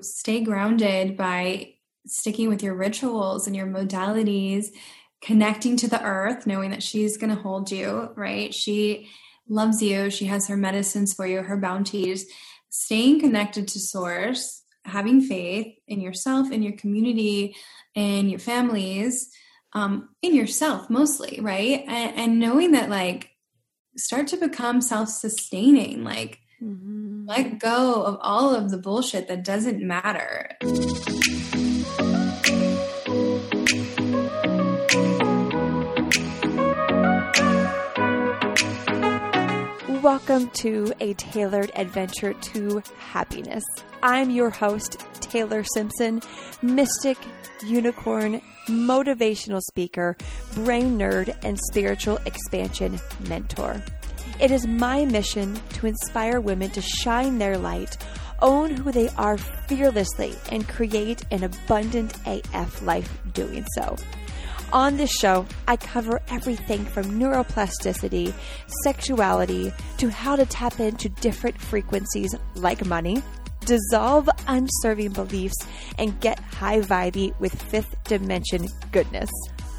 stay grounded by sticking with your rituals and your modalities, connecting to the earth, knowing that she's going to hold you, right? She loves you. She has her medicines for you, her bounties. Staying connected to source, having faith in yourself, in your community, in your families, um, in yourself mostly, right? And, and knowing that, like, start to become self sustaining. Like, mm-hmm. let go of all of the bullshit that doesn't matter. Welcome to a tailored adventure to happiness. I'm your host, Taylor Simpson, mystic, unicorn, motivational speaker, brain nerd, and spiritual expansion mentor. It is my mission to inspire women to shine their light, own who they are fearlessly, and create an abundant AF life doing so. On this show, I cover everything from neuroplasticity, sexuality, to how to tap into different frequencies like money, dissolve unserving beliefs, and get high vibey with fifth dimension goodness.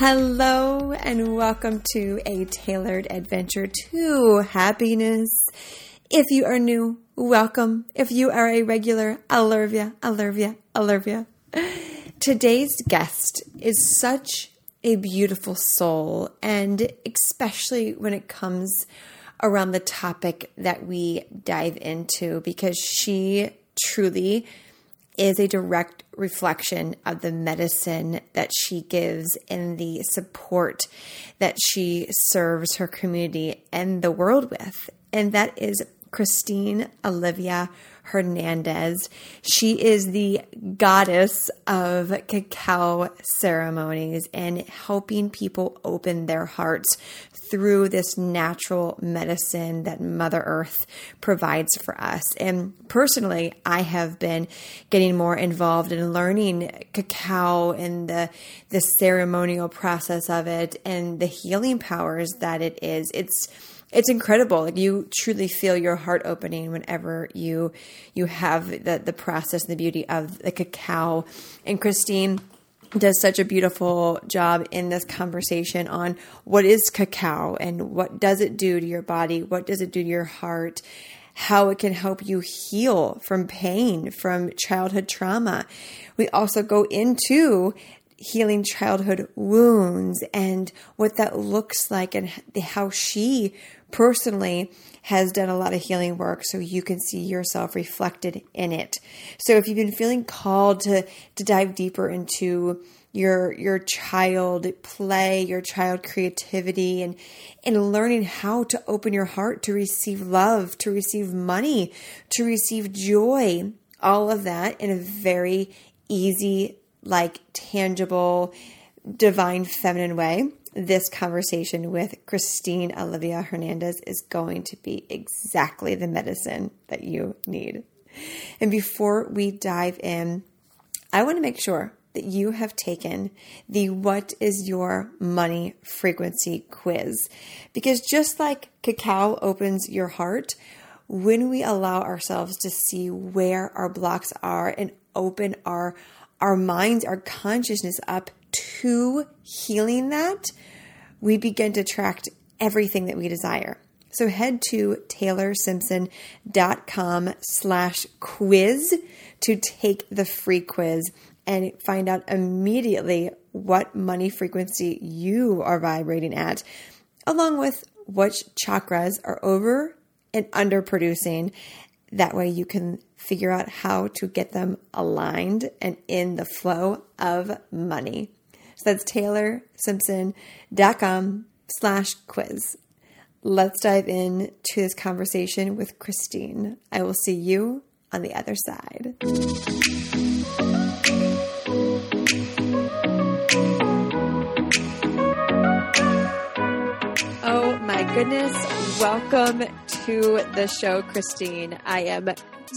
Hello, and welcome to a tailored adventure to happiness. If you are new, welcome. If you are a regular, I love you. Today's guest is such a beautiful soul, and especially when it comes around the topic that we dive into, because she truly is a direct reflection of the medicine that she gives and the support that she serves her community and the world with. And that is Christine Olivia Hernandez. She is the goddess of cacao ceremonies and helping people open their hearts through this natural medicine that Mother Earth provides for us. And personally, I have been getting more involved in learning cacao and the the ceremonial process of it and the healing powers that it is. It's it's incredible. Like you truly feel your heart opening whenever you you have the the process and the beauty of the cacao. And Christine does such a beautiful job in this conversation on what is cacao and what does it do to your body, what does it do to your heart, how it can help you heal from pain, from childhood trauma. We also go into healing childhood wounds and what that looks like and how she personally has done a lot of healing work so you can see yourself reflected in it. So if you've been feeling called to to dive deeper into your your child play, your child creativity and and learning how to open your heart to receive love, to receive money, to receive joy, all of that in a very easy like tangible divine feminine way this conversation with Christine Olivia Hernandez is going to be exactly the medicine that you need. And before we dive in, I want to make sure that you have taken the What is Your Money Frequency quiz. Because just like cacao opens your heart, when we allow ourselves to see where our blocks are and open our our minds, our consciousness up to healing that, we begin to attract everything that we desire. So head to taylorsimpson.com slash quiz to take the free quiz and find out immediately what money frequency you are vibrating at, along with which chakras are over and under producing. That way you can figure out how to get them aligned and in the flow of money. So that's taylorsimpson.com slash quiz. Let's dive in to this conversation with Christine. I will see you on the other side. Oh my goodness. Welcome to the show, Christine. I am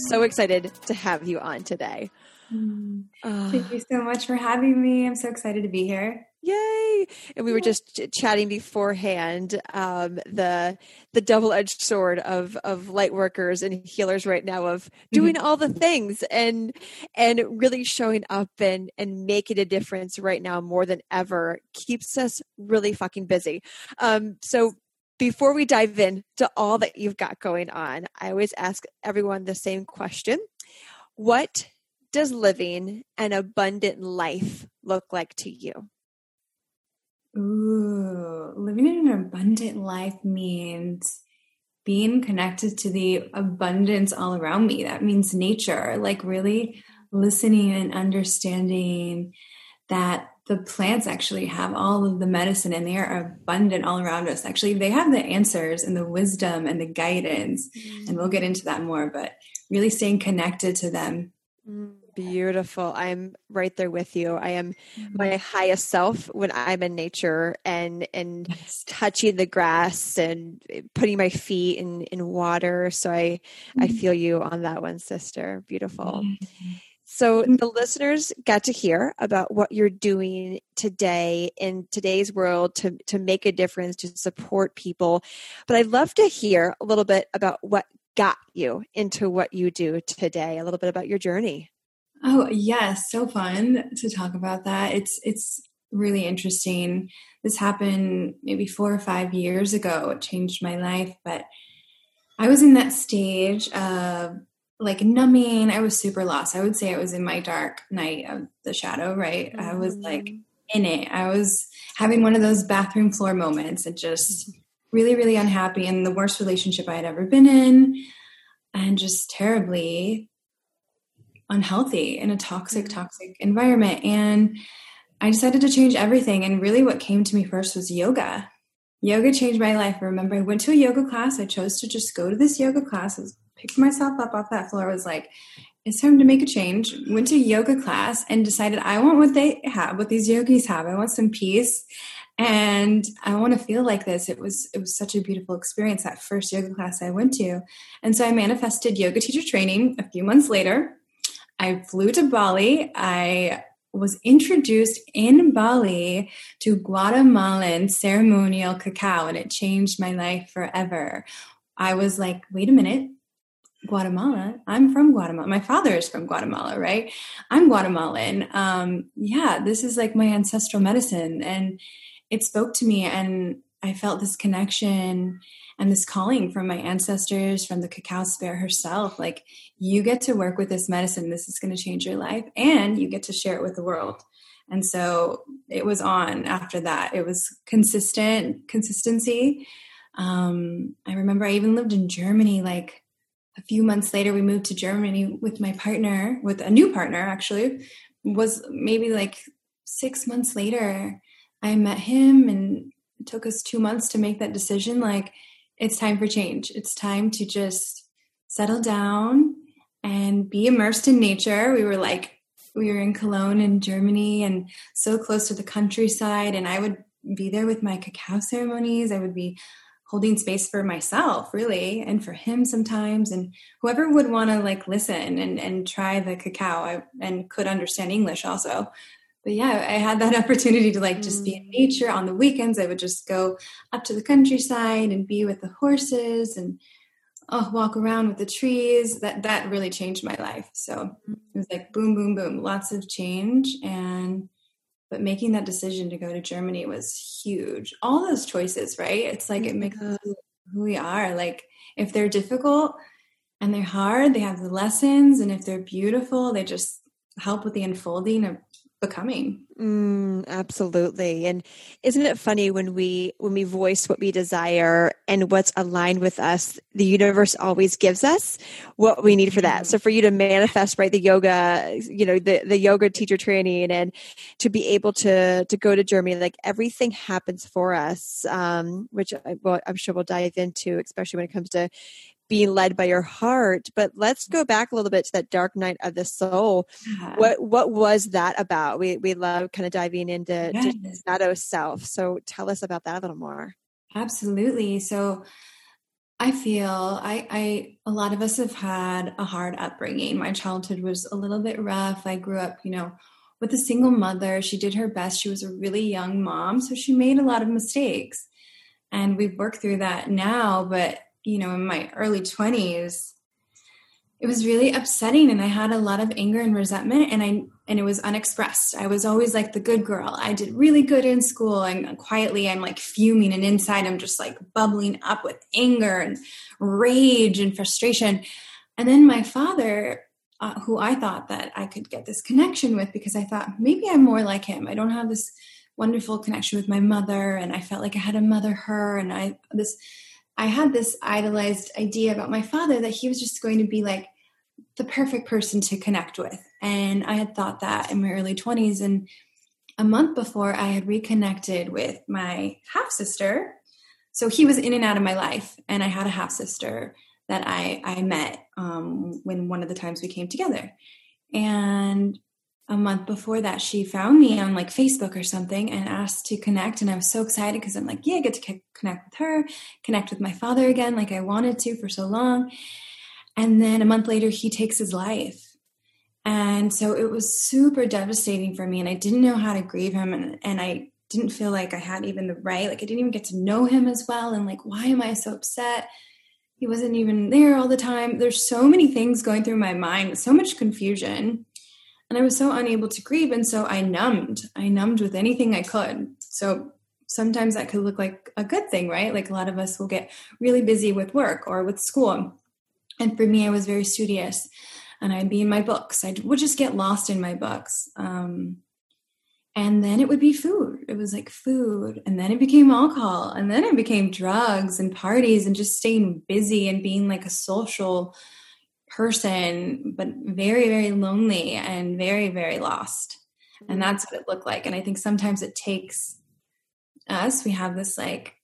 so excited to have you on today. Mm. Thank you so much for having me. I'm so excited to be here. Yay! And we were just ch- chatting beforehand. Um, the the double edged sword of of light workers and healers right now of doing mm-hmm. all the things and and really showing up and and making a difference right now more than ever keeps us really fucking busy. Um, so before we dive in to all that you've got going on, I always ask everyone the same question: What does living an abundant life look like to you? Ooh, living in an abundant life means being connected to the abundance all around me. That means nature, like really listening and understanding that the plants actually have all of the medicine and they are abundant all around us. Actually, they have the answers and the wisdom and the guidance. Mm. And we'll get into that more, but really staying connected to them. Mm. Beautiful. I'm right there with you. I am mm-hmm. my highest self when I'm in nature and and yes. touching the grass and putting my feet in in water. So I mm-hmm. I feel you on that one, sister. Beautiful. Mm-hmm. So the listeners got to hear about what you're doing today in today's world to to make a difference to support people. But I'd love to hear a little bit about what got you into what you do today, a little bit about your journey. Oh, yes, so fun to talk about that. It's it's really interesting. This happened maybe 4 or 5 years ago. It changed my life, but I was in that stage of like numbing. I was super lost. I would say I was in my dark night of the shadow, right? Mm-hmm. I was like mm-hmm. in it. I was having one of those bathroom floor moments and just mm-hmm. really, really unhappy in the worst relationship I had ever been in and just terribly unhealthy in a toxic, mm-hmm. toxic environment. And I decided to change everything. And really, what came to me first was yoga. Yoga changed my life. I remember I went to a yoga class. I chose to just go to this yoga class. I was, picked myself up off that floor. I was like, it's time to make a change. Went to yoga class and decided I want what they have, what these yogis have. I want some peace and I want to feel like this. It was it was such a beautiful experience that first yoga class I went to. And so I manifested yoga teacher training a few months later I flew to Bali. I was introduced in Bali to Guatemalan ceremonial cacao, and it changed my life forever. I was like, wait a minute, Guatemala. I'm from Guatemala. My father is from Guatemala, right? I'm Guatemalan. Um, yeah, this is like my ancestral medicine. And it spoke to me, and I felt this connection and this calling from my ancestors, from the cacao spirit herself. Like, you get to work with this medicine. This is going to change your life, and you get to share it with the world. And so it was on after that. It was consistent, consistency. Um, I remember I even lived in Germany. Like a few months later, we moved to Germany with my partner, with a new partner actually. Was maybe like six months later, I met him and it took us two months to make that decision. Like, it's time for change. It's time to just settle down and be immersed in nature. We were like, we were in Cologne in Germany and so close to the countryside. And I would be there with my cacao ceremonies. I would be holding space for myself, really, and for him sometimes. And whoever would want to like listen and, and try the cacao I, and could understand English also but yeah, I had that opportunity to like just be in mm. nature on the weekends. I would just go up to the countryside and be with the horses and oh, walk around with the trees. That that really changed my life. So it was like boom, boom, boom, lots of change. And but making that decision to go to Germany was huge. All those choices, right? It's like it makes us who we are. Like if they're difficult and they're hard, they have the lessons, and if they're beautiful, they just help with the unfolding of becoming. Mm, absolutely. And isn't it funny when we when we voice what we desire and what's aligned with us the universe always gives us what we need for that. So for you to manifest right the yoga you know the the yoga teacher training and to be able to to go to germany like everything happens for us um which I, well, i'm sure we'll dive into especially when it comes to being led by your heart. But let's go back a little bit to that dark night of the soul. Yeah. What what was that about? We we love kind of diving into yes. shadow self. So tell us about that a little more. Absolutely. So I feel I, I a lot of us have had a hard upbringing. My childhood was a little bit rough. I grew up, you know, with a single mother. She did her best. She was a really young mom, so she made a lot of mistakes. And we've worked through that now, but you know, in my early 20s, it was really upsetting and I had a lot of anger and resentment and I and it was unexpressed. I was always like the good girl. I did really good in school and quietly I'm like fuming and inside I'm just like bubbling up with anger and rage and frustration. And then my father uh, who I thought that I could get this connection with because I thought maybe I'm more like him. I don't have this wonderful connection with my mother and I felt like I had a mother her and I this I had this idolized idea about my father that he was just going to be like the perfect person to connect with. And I had thought that in my early 20s. And a month before, I had reconnected with my half sister. So he was in and out of my life. And I had a half sister that I, I met um, when one of the times we came together. And a month before that, she found me on like Facebook or something and asked to connect. And I was so excited because I'm like, yeah, I get to connect with her, connect with my father again, like I wanted to for so long. And then a month later, he takes his life. And so it was super devastating for me. And I didn't know how to grieve him. And, and I didn't feel like I had even the right, like I didn't even get to know him as well. And like, why am I so upset? He wasn't even there all the time. There's so many things going through my mind, so much confusion. And I was so unable to grieve. And so I numbed. I numbed with anything I could. So sometimes that could look like a good thing, right? Like a lot of us will get really busy with work or with school and for me, I was very studious and I'd be in my books. I would just get lost in my books. Um, and then it would be food. It was like food. And then it became alcohol. And then it became drugs and parties and just staying busy and being like a social person, but very, very lonely and very, very lost. And mm-hmm. that's what it looked like. And I think sometimes it takes us, we have this like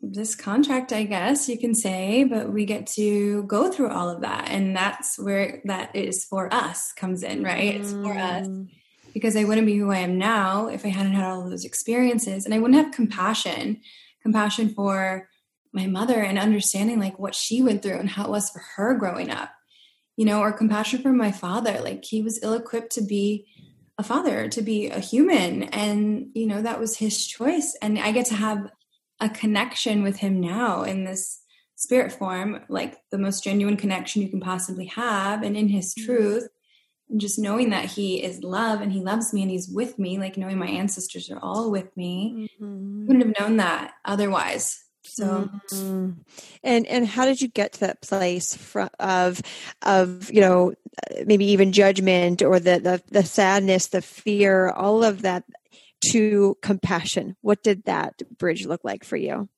this contract, I guess you can say, but we get to go through all of that. And that's where that is for us comes in, right? It's for us mm. because I wouldn't be who I am now if I hadn't had all those experiences. And I wouldn't have compassion, compassion for my mother and understanding like what she went through and how it was for her growing up, you know, or compassion for my father. Like he was ill equipped to be a father, to be a human. And, you know, that was his choice. And I get to have a connection with him now in this spirit form, like the most genuine connection you can possibly have, and in his mm-hmm. truth. And just knowing that he is love and he loves me and he's with me, like knowing my ancestors are all with me, mm-hmm. wouldn't have known that otherwise. So, mm-hmm. and and how did you get to that place from, of of you know maybe even judgment or the the, the sadness, the fear, all of that to compassion. What did that bridge look like for you?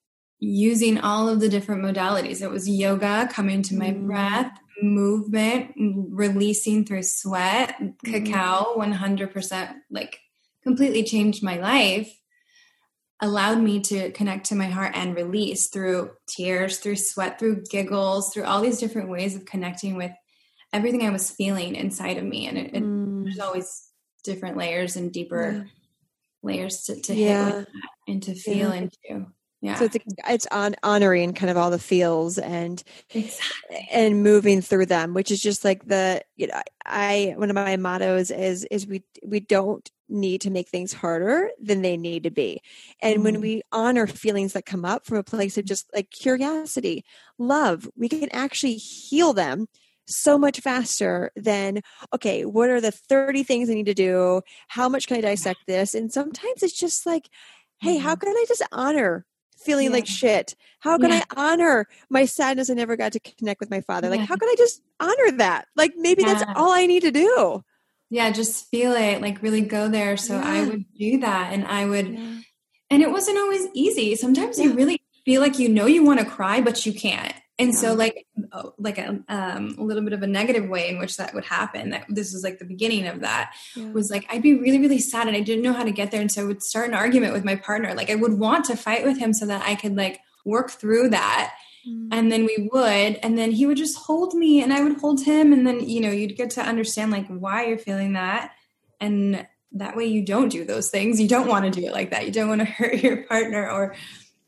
Using all of the different modalities. It was yoga, coming to my mm. breath, movement, releasing through sweat, mm. cacao, 100% like completely changed my life. Allowed me to connect to my heart and release through tears, through sweat, through giggles, through all these different ways of connecting with everything I was feeling inside of me. And it, mm. there's always different layers and deeper. Yeah layers to, to yeah. hit with and to feel yeah. into. Yeah. So it's it's on honoring kind of all the feels and exactly. and moving through them, which is just like the you know I one of my mottos is is we we don't need to make things harder than they need to be. And mm. when we honor feelings that come up from a place of just like curiosity, love, we can actually heal them so much faster than okay what are the 30 things i need to do how much can i dissect this and sometimes it's just like hey how mm-hmm. can i just honor feeling yeah. like shit. How can yeah. i honor my sadness i never got to connect with my father? Like how can i just honor that? Like maybe that's all i need to do. Yeah just feel it like really go there. So i would do that and i would and it wasn't always easy. Sometimes you really feel like you know you want to cry but you can't and yeah. so like uh, like a, um, a little bit of a negative way in which that would happen that this was like the beginning of that yeah. was like i'd be really really sad and i didn't know how to get there. And so i would start an argument with my partner. Like i would want to fight with him so that i could like work through that. Mm. and then we would and then he would just hold me and i would hold him. And then you know you'd get to understand like why you're feeling that. And that way you don't do those things. You don't want to do it like that. You don't want to hurt your partner or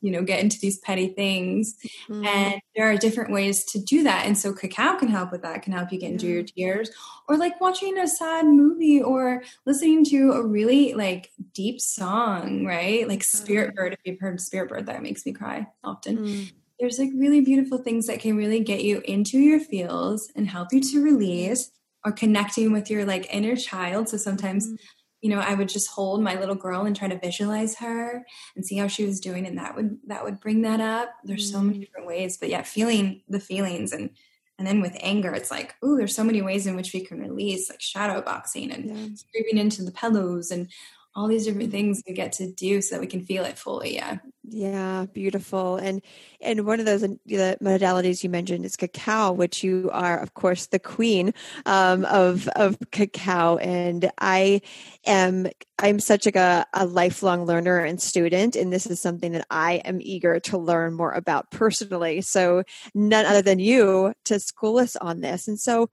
you know get into these petty things. Mm-hmm. and there are different ways to do that. And so cacao can help with that can help you get into your tears. Or like watching a sad movie or listening to a really like deep song right? Like spirit bird if you've heard spirit bird that makes me cry often. Mm. there's like really beautiful things that can really get you into your feels and help you to release or connecting with your like inner child. So sometimes mm you know i would just hold my little girl and try to visualize her and see how she was doing and that would that would bring that up there's so many mm. different ways but yeah feeling the feelings and and then with anger it's like oh there's so many ways in which we can release like shadow boxing and yeah. screaming into the pillows and all these different things we get to do so that we can feel it fully yeah. Yeah beautiful. And and one of those the modalities you mentioned is cacao which you are of course the queen um, of of cacao. And i am i'm such a, a lifelong learner and student and this is something that i am eager to learn more about personally. So none other than you to school us on this. And so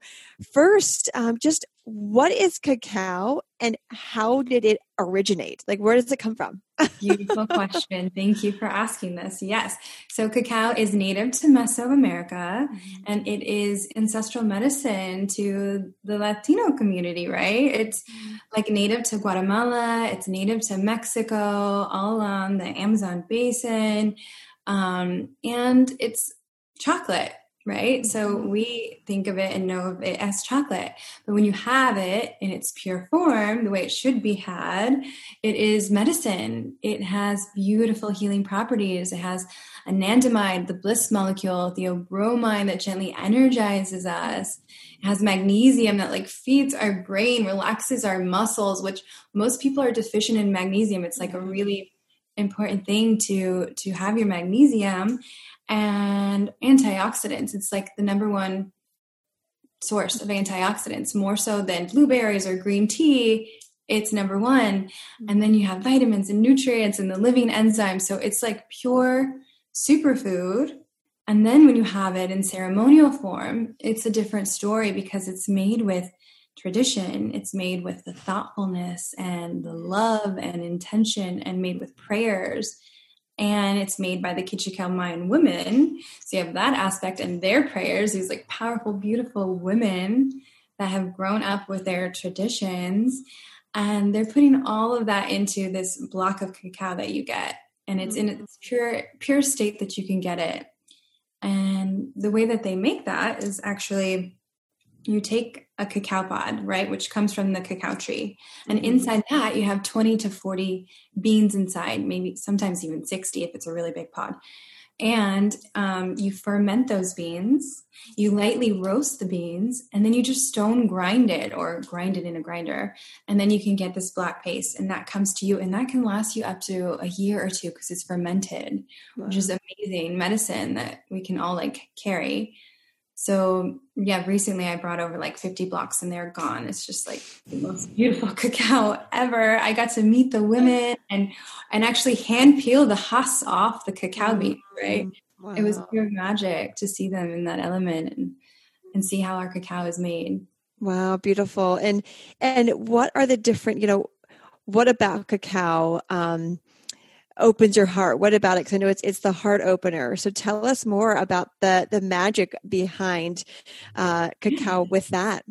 first um, just what is cacao and how did it originate? Like, where does it come from? Beautiful question. Thank you for asking this. Yes. So, cacao is native to Mesoamerica mm-hmm. and it is ancestral medicine to the Latino community, right? It's mm-hmm. like native to Guatemala, it's native to Mexico, all along the Amazon basin. Um, and it's chocolate right? So mm-hmm. we think of it and know of it as chocolate. But when you have it in its pure form, the way it should be had, it is medicine. It has beautiful healing properties. It has anandamide, the bliss molecule, theobromine that gently energizes us. It has magnesium that like feeds our brain, relaxes our muscles, which most people are deficient in magnesium. It's like a mm-hmm. really important thing to to have your magnesium and antioxidants. It's like the number one source of antioxidants, more so than blueberries or green tea. It's number one. Mm-hmm. And then you have vitamins and nutrients and the living enzymes. So it's like pure superfood. And then when you have it in ceremonial form, it's a different story because it's made with tradition. It's made with the thoughtfulness and the love and intention and made with prayers and it's made by the Kichikau Mayan women. So you have that aspect and their prayers, these like powerful, beautiful women that have grown up with their traditions. And they're putting all of that into this block of cacao that you get. And it's in mm-hmm. its pure pure state that you can get it. And the way that they make that is actually you take a cacao pod, right, which comes from the cacao tree. And mm-hmm. inside that, you have 20 to 40 beans inside, maybe sometimes even 60 if it's a really big pod. And um, you ferment those beans, you lightly roast the beans, and then you just stone grind it or grind it in a grinder. And then you can get this black paste, and that comes to you, and that can last you up to a year or two because it's fermented, wow. which is amazing medicine that we can all like carry. So yeah, recently I brought over like 50 blocks and they're gone. It's just like the most beautiful cacao ever. I got to meet the women and and actually hand peel the husk off the cacao bean, right? Wow. It was pure magic to see them in that element and and see how our cacao is made. Wow, beautiful. And and what are the different, you know, what about cacao um opens your heart. What about it? Because i know it's it's the heart opener. So tell us more about the the magic behind uh, cacao with that.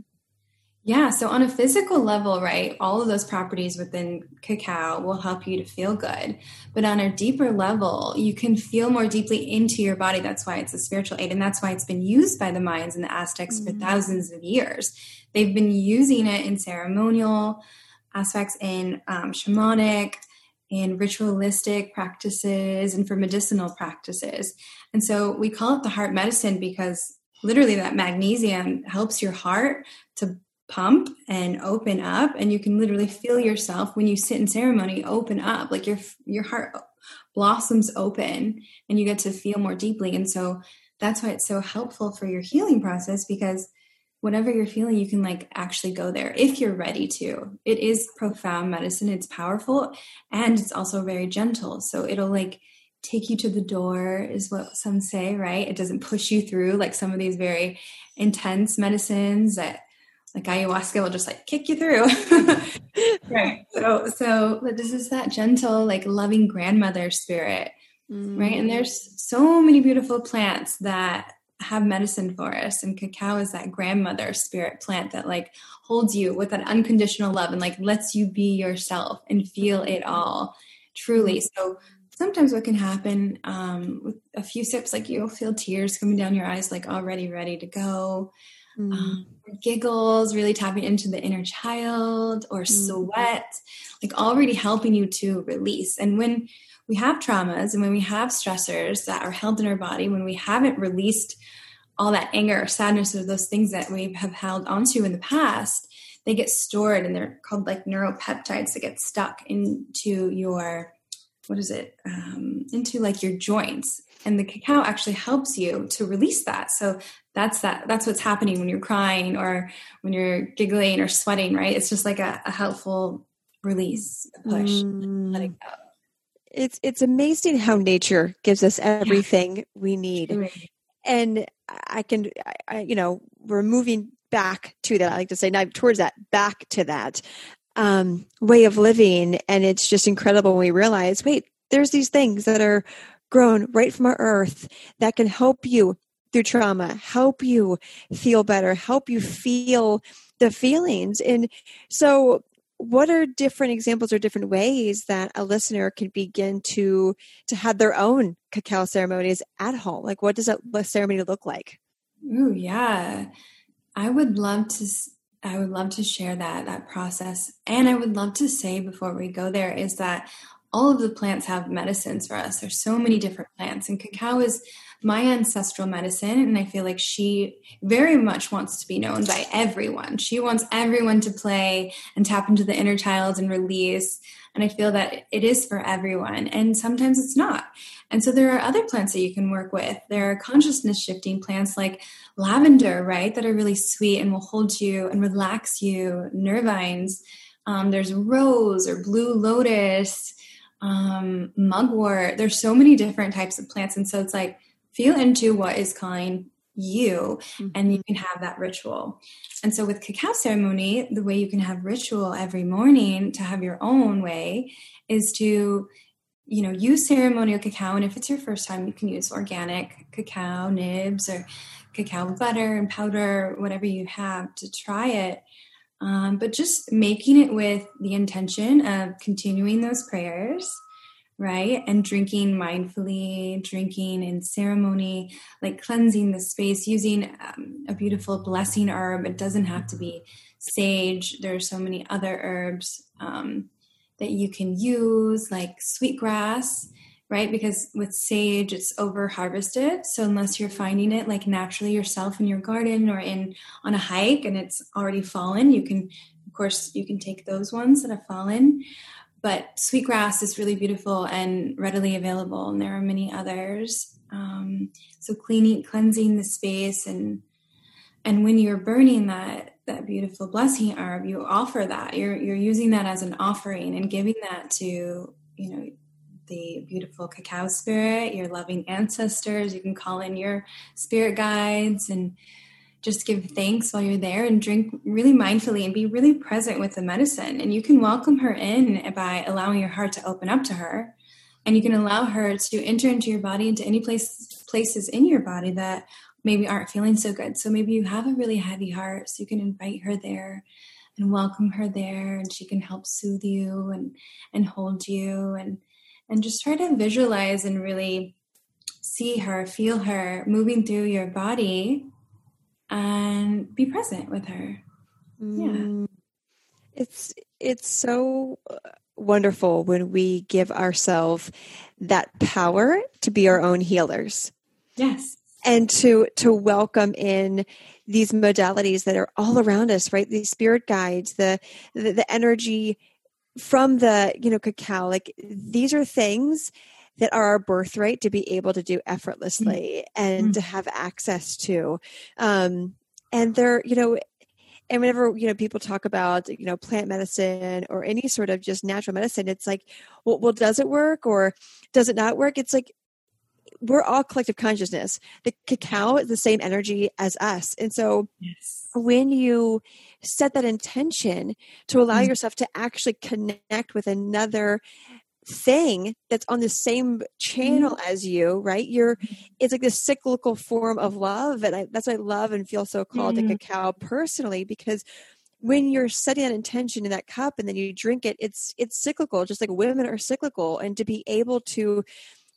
Yeah so on a physical level right all of those properties within cacao will help you to feel good. But on a deeper level you can feel more deeply into your body. That's why it's a spiritual aid and that's why it's been used by the mayans and the aztecs mm-hmm. for thousands of years. They've been using it in ceremonial aspects in um, shamanic in ritualistic practices and for medicinal practices. And so we call it the heart medicine because literally that magnesium helps your heart to pump and open up and you can literally feel yourself when you sit in ceremony open up like your your heart blossoms open and you get to feel more deeply and so that's why it's so helpful for your healing process because whatever you're feeling, you can like actually go there if you're ready to. It is profound medicine, it's powerful, and it's also very gentle. So it'll like take you to the door, is what some say, right? It doesn't push you through like some of these very intense medicines that like ayahuasca will just like kick you through. right. So so this is that gentle, like loving grandmother spirit mm. right? And there's so many beautiful plants that have medicine for us and cacao is that grandmother spirit plant that like holds you with that unconditional love and like lets you be yourself and feel it all truly so sometimes what can happen um, with a few sips like you'll feel tears coming down your eyes like already ready to go mm. um, giggles really tapping into the inner child or mm. sweat like already helping you to release and when we have traumas and when we have stressors that are held in our body, when we haven't released all that anger or sadness or those things that we have held onto in the past, they get stored and they're called like neuropeptides that get stuck into your, what is it, um, into like your joints. And the cacao actually helps you to release that. So that's that. That's what's happening when you're crying or when you're giggling or sweating, right? It's just like a, a helpful release, a push, mm. letting go it's it's amazing how nature gives us everything yeah. we need. And i can I, you know we're moving back to that i like to say not towards that back to that um, way of living. And it's just incredible when we realize wait there's these things that are grown right from our earth that can help you through trauma help you feel better help you feel the feelings. And so what are different examples or different ways that a listener can begin to to have their own cacao ceremonies at home? Like what does a ceremony look like? Oh yeah. I would love to i would love to share that that process. And i would love to say before we go there is that all of the plants have medicines for us. There's so many different plants. And cacao is my ancestral medicine and i feel like she very much wants to be known by everyone. She wants everyone to play and tap into the inner child and release. And i feel that it is for everyone and sometimes it's not. And so there are other plants that you can work with. There are consciousness shifting plants like lavender right that are really sweet and will hold you and relax you. Nervines. Um, there's rose or blue lotus um, mugwort there's so many different types of plants and so it's like feel into what is calling you mm-hmm. and you can have that ritual. And so with cacao ceremony, the way you can have ritual every morning to have your own way is to you know use ceremonial cacao and if it's your first time you can use organic cacao nibs or cacao butter and powder whatever you have to try it um, but just making it with the intention of continuing those prayers right? And drinking mindfully, drinking in ceremony, like cleansing the space, using um, a beautiful blessing herb. It doesn't have to be sage. There are so many other herbs um, that you can use, like sweetgrass, right? Because with sage, it's over harvested. So unless you're finding it like naturally yourself in your garden or in on a hike and it's already fallen, you can, of course, you can take those ones that have fallen but sweetgrass is really beautiful and readily available, and there are many others. Um, so cleaning, cleansing the space, and and when you're burning that that beautiful blessing herb, you offer that. You're you're using that as an offering and giving that to you know the beautiful cacao spirit, your loving ancestors. You can call in your spirit guides and just give thanks while you're there and drink really mindfully and be really present with the medicine. And you can welcome her in by allowing your heart to open up to her. And you can allow her to enter into your body, into any place places in your body that maybe aren't feeling so good. So maybe you have a really heavy heart, so you can invite her there and welcome her there and she can help soothe you and and hold you and and just try to visualize and really see her, feel her moving through your body and be present with her. Yeah. Mm. It's it's so wonderful when we give ourselves that power to be our own healers. Yes. And to to welcome in these modalities that are all around us, right? These spirit guides, the the, the energy from the, you know, cacao, like these are things that are our birthright to be able to do effortlessly mm-hmm. and to have access to. Um, and they're, you know, and whenever you know people talk about you know plant medicine or any sort of just natural medicine it's like well, well does it work or does it not work it's like we're all collective consciousness the cacao is the same energy as us and so yes. when you set that intention to allow mm-hmm. yourself to actually connect with another thing that's on the same channel mm-hmm. as you right you're it's like this cyclical form of love and I, that's what i love and feel so called mm-hmm. to cacao personally because when you're setting that intention in that cup and then you drink it it's it's cyclical just like women are cyclical and to be able to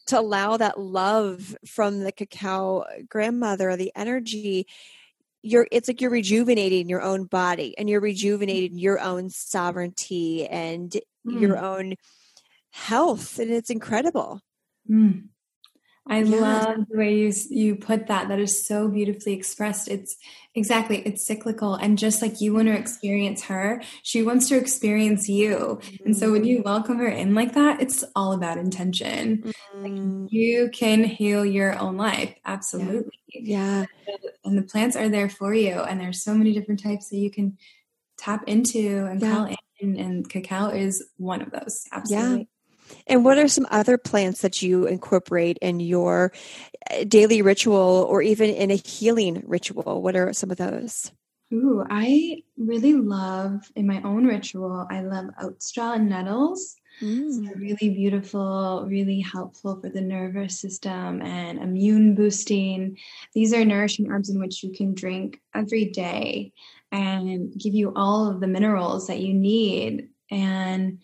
to allow that love from the cacao grandmother the energy you're it's like you're rejuvenating your own body and you're rejuvenating your own sovereignty and mm. your own health and it's incredible mm. I yeah. love the way you you put that. That is so beautifully expressed. It's exactly it's cyclical, and just like you want to experience her, she wants to experience you. Mm-hmm. And so when you mm-hmm. welcome her in like that, it's all about intention. Mm-hmm. Like you can heal your own life, absolutely. Yeah. yeah. And the plants are there for you, and there's so many different types that you can tap into and yeah. call in, and cacao is one of those. Absolutely. Yeah. And what are some other plants that you incorporate in your uh, daily ritual or even in a healing ritual? What are some of those? Ooh, I really love in my own ritual, I love oat straw and nettles. Mm. Really beautiful, really helpful for the nervous system and immune boosting. These are nourishing herbs in which you can drink every day and give you all of the minerals that you need. And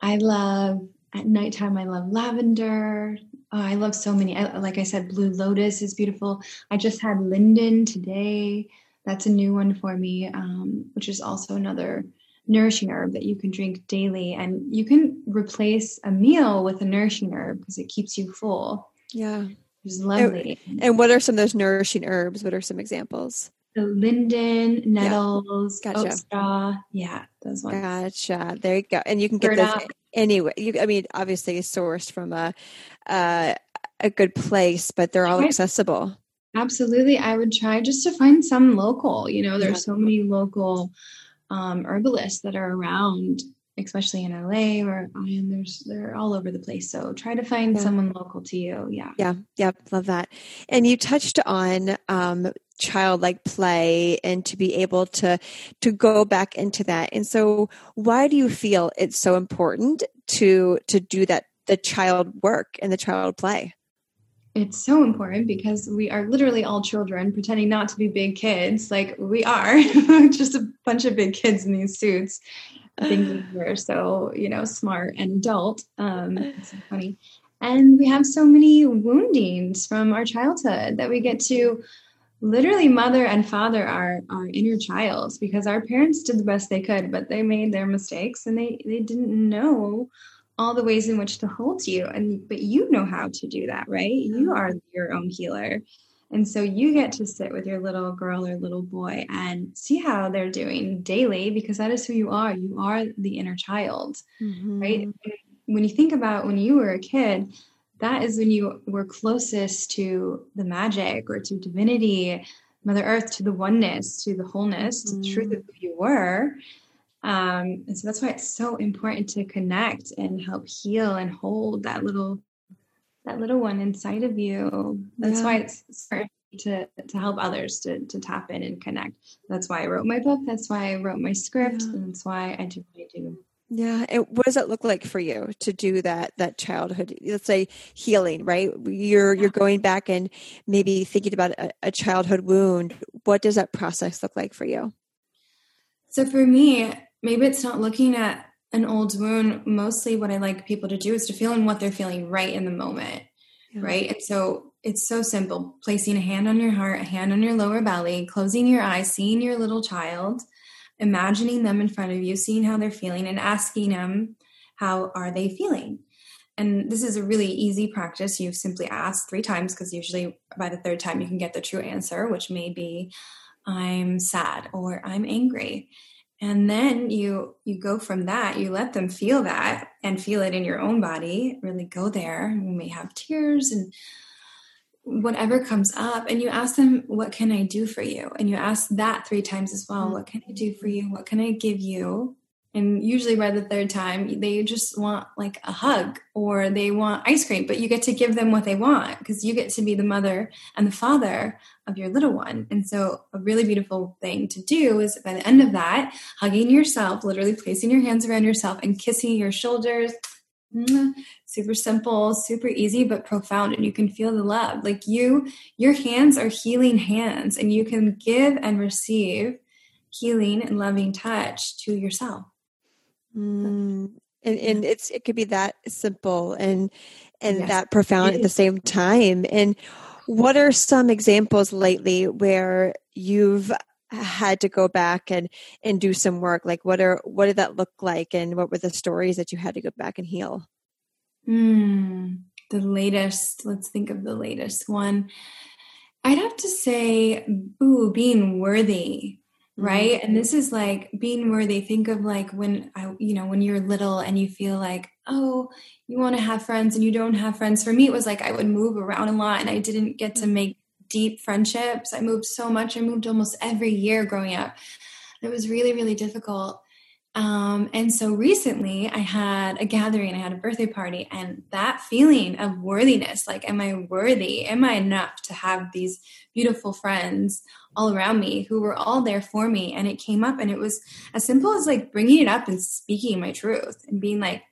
I love at nighttime, I love lavender. Oh, I love so many. I, like I said, blue lotus is beautiful. I just had linden today. That's a new one for me, um, which is also another nourishing herb that you can drink daily. And you can replace a meal with a nourishing herb because it keeps you full. Yeah. Which is lovely. And, and what are some of those nourishing herbs? What are some examples? The linden, nettles, yeah. gotcha. oat straw. Yeah, those ones. Gotcha. There you go. And you can get those anyway. You, I mean, obviously sourced from a uh, a good place, but they're all accessible. Absolutely, I would try just to find some local. You know, there's yeah. so many local um, herbalists that are around, especially in LA or I and there's they're all over the place. So try to find yeah. someone local to you. Yeah, yeah, yeah. Love that. And you touched on um, childlike play and to be able to to go back into that. And so why do you feel it's so important to to do that the child work and the child play? It's so important because we are literally all children pretending not to be big kids. Like we are just a bunch of big kids in these suits. Thinking we're so you know smart and adult. Um it's so funny. And we have so many woundings from our childhood that we get to literally mother and father are our inner child because our parents did the best they could but they made their mistakes and they they didn't know all the ways in which to hold you. And but you know how to do that right? You are your own healer. And so you get to sit with your little girl or little boy and see how they're doing daily because that is who you are. You are the inner child mm-hmm. right when you think about when you were a kid that is when you were closest to the magic or to divinity, Mother Earth, to the oneness, to the wholeness, to the truth of who you were. Um, and so that's why it's so important to connect and help heal and hold that little that little one inside of you. That's yeah. why it's important to to help others to to tap in and connect. That's why I wrote my book. That's why I wrote my script. Yeah. And that's why I do what I do. Yeah, and what does that look like for you to do that that childhood, let's say healing, right? You're you're going back and maybe thinking about a, a childhood wound. What does that process look like for you? So for me, maybe it's not looking at an old wound. Mostly what I like people to do is to feel in what they're feeling right in the moment. Yeah. Right. And so it's so simple. Placing a hand on your heart, a hand on your lower belly, closing your eyes, seeing your little child imagining them in front of you, seeing how they're feeling, and asking them, How are they feeling? And this is a really easy practice. You simply ask three times because usually by the third time you can get the true answer, which may be, I'm sad or I'm angry. And then you you go from that, you let them feel that and feel it in your own body, really go there. You may have tears and whatever comes up and you ask them what can i do for you? And you ask that three times as well what can i do for you? What can i give you? And usually by the third time they just want like a hug or they want ice cream but you get to give them what they want because you get to be the mother and the father of your little one. And so a really beautiful thing to do is by the end of that hugging yourself literally placing your hands around yourself and kissing your shoulders super simple, super easy, but profound. And you can feel the love. Like you, your hands are healing hands, and you can give and receive healing and loving touch to yourself. Mm. And, and it's it could be that simple and and yes, that profound at the same time. And what are some examples lately where you've had to go back and and do some work like what are what did that look like? And what were the stories that you had to go back and heal? Mm, the latest let's think of the latest one. I'd have to say ooh being worthy right? Mm-hmm. and this is like being worthy. Think of like when i you know when you're little and you feel like oh you want to have friends and you don't have friends. For me it was like i would move around a lot and i didn't get to mm-hmm. make deep friendships. I moved so much. I moved almost every year growing up. It was really, really difficult. Um, and so recently I had a gathering, I had a birthday party, and that feeling of worthiness like, am I worthy? Am I enough to have these beautiful friends all around me who were all there for me? And it came up, and it was as simple as like bringing it up and speaking my truth and being like,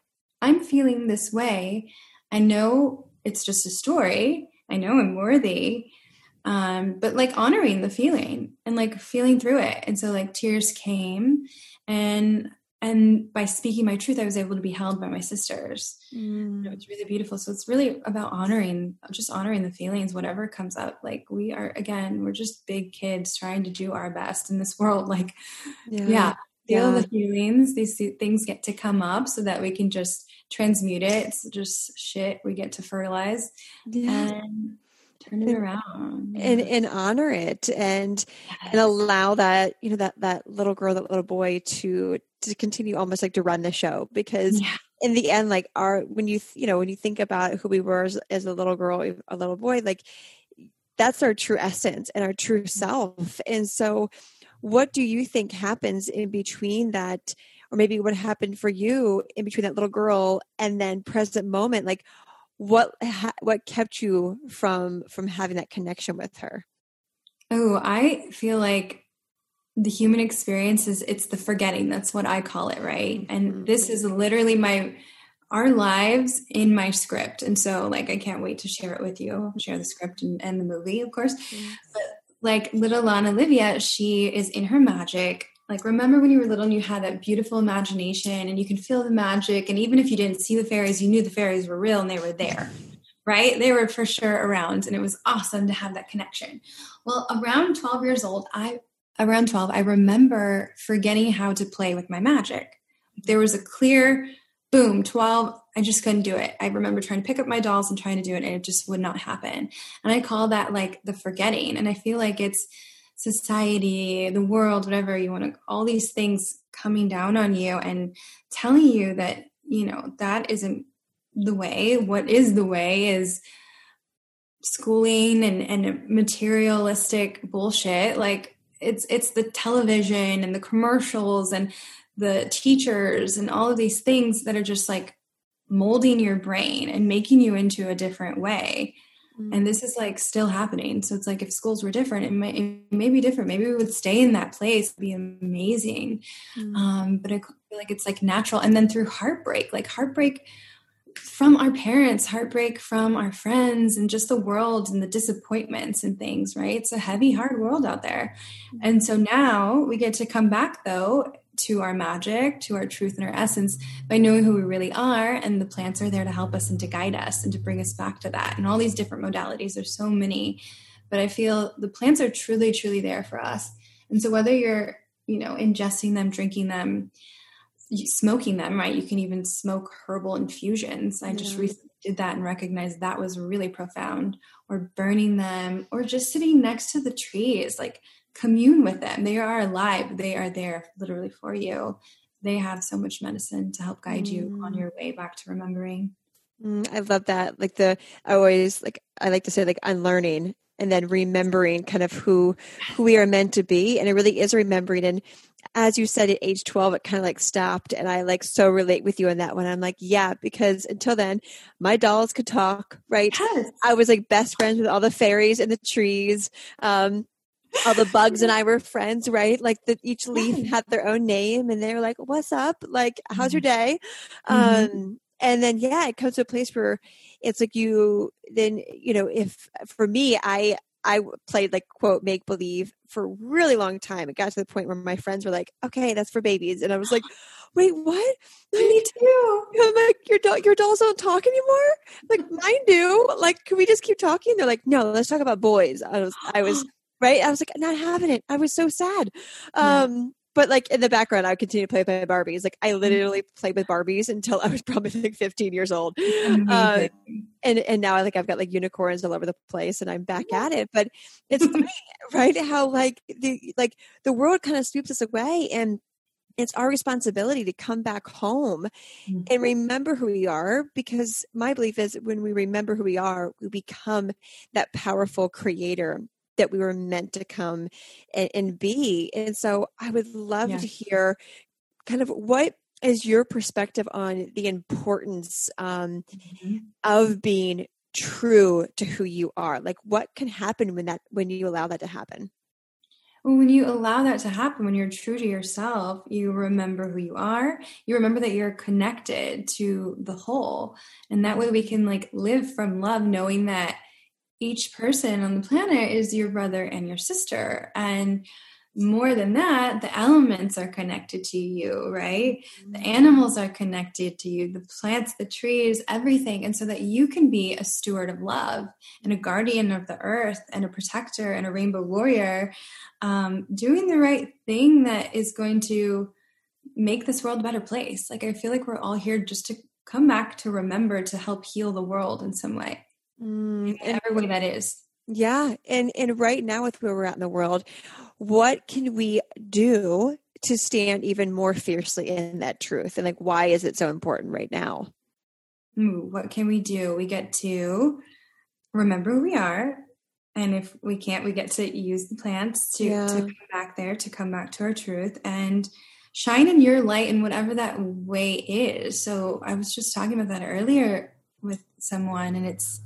I'm feeling this way. I know it's just a story. I know I'm worthy um, but like honoring the feeling and like feeling through it. And so like tears came and and by speaking my truth i was able to be held by my sisters. Mm. it's really beautiful. So it's really about honoring just honoring the feelings whatever comes up. Like we are again we're just big kids trying to do our best in this world. Like yeah, yeah feel yeah. the feelings. These things get to come up so that we can just transmute it. It's just shit we get to fertilize. Yeah. and turn it around and and honor it and yes. and allow that you know that that little girl that little boy to to continue almost like to run the show because yeah. in the end like our when you you know when you think about who we were as, as a little girl a little boy like that's our true essence and our true mm-hmm. self and so what do you think happens in between that or maybe what happened for you in between that little girl and then present moment like what ha- what kept you from from having that connection with her? Oh i feel like the human experience is it's the forgetting. That's what i call it right? Mm-hmm. and this is literally my our lives in my script. And so like i can't wait to share it with you share the script and, and the movie of course. Mm-hmm. but like little lana olivia she is in her magic like remember when you were little and you had that beautiful imagination and you can feel the magic and even if you didn't see the fairies you knew the fairies were real and they were there right? They were for sure around and it was awesome to have that connection. Well around 12 years old i around 12 i remember forgetting how to play with my magic. There was a clear boom 12 i just couldn't do it. I remember trying to pick up my dolls and trying to do it and it just would not happen. And i call that like the forgetting and i feel like it's society, the world, whatever you want to, all these things coming down on you and telling you that, you know, that isn't the way. What is the way is schooling and, and materialistic bullshit. Like it's, it's the television and the commercials and the teachers and all of these things that are just like molding your brain and making you into a different way and mm. this is like still happening so it's like if schools were different it may, it may be different maybe we would stay in that place be amazing mm. um, but i feel like it's like natural and then through heartbreak like heartbreak from our parents heartbreak from our friends and just the world and the disappointments and things right it's a heavy hard world out there mm. and so now we get to come back though to our magic, to our truth and our essence by knowing who we really are. And the plants are there to help us and to guide us and to bring us back to that. And all these different modalities, there's so many. But I feel the plants are truly, truly there for us. And so whether you're, you know, ingesting them, drinking them, smoking them, right? You can even smoke herbal infusions. I just recently did that and recognized that was really profound. Or burning them, or just sitting next to the trees. Like commune with them. They are alive. They are there literally for you. They have so much medicine to help guide mm. you on mm. your way back to remembering. Mm, I love that. Like the I always like I like to say like unlearning and then remembering kind of who who we are meant to be and it really is remembering and as you said at age 12 it kind of like stopped and i like so relate with you on that one i'm like yeah because until then my dolls could talk right yes. i was like best friends with all the fairies and the trees um all the bugs and I were friends, right? Like that each leaf had their own name and they were like, what's up? Like, how's your mm-hmm. day? Mm-hmm. Um, and then yeah it comes to a place where it's like you then you know if for me i i played like quote make believe for a really long time it got to the point where my friends were like okay that's for babies and i was like wait what me too i'm like your doll your dolls don't talk anymore like mine do like can we just keep talking they're like no let's talk about boys i was i was right i was like not having it i was so sad um but like in the background, I would continue to play with my Barbies. Like I mm-hmm. literally played with Barbies until I was probably like 15 years old. Uh, and and now I like I've got like unicorns all over the place, and I'm back at it. But it's funny, right? How like the like the world kind of sweeps us away, and it's our responsibility to come back home mm-hmm. and remember who we are because my belief is when we remember who we are we become that powerful creator that we were meant to come and, and be. And so I would love yeah. to hear kind of what is your perspective on the importance um, mm-hmm. of being true to who you are like what can happen when that when you allow that to happen well, when you allow that to happen, when you're true to yourself, you remember who you are. You remember that you're connected to the whole. And that way we can like live from love, knowing that each person on the planet is your brother and your sister. And more than that, the elements are connected to you, right? The mm-hmm. animals are connected to you, the plants, the trees, everything. And so that you can be a steward of love and a guardian of the earth and a protector and a rainbow warrior, um, doing the right thing that is going to make this world a better place. Like, I feel like we're all here just to come back to remember to help heal the world in some way. Mm, every way that is. Yeah. And and right now with where we're at in the world, what can we do to stand even more fiercely in that truth? And like why is it so important right now? Ooh, what can we do? We get to remember who we are. And if we can't, we get to use the plants to, yeah. to come back there, to come back to our truth and shine in your light in whatever that way is. So I was just talking about that earlier someone and it's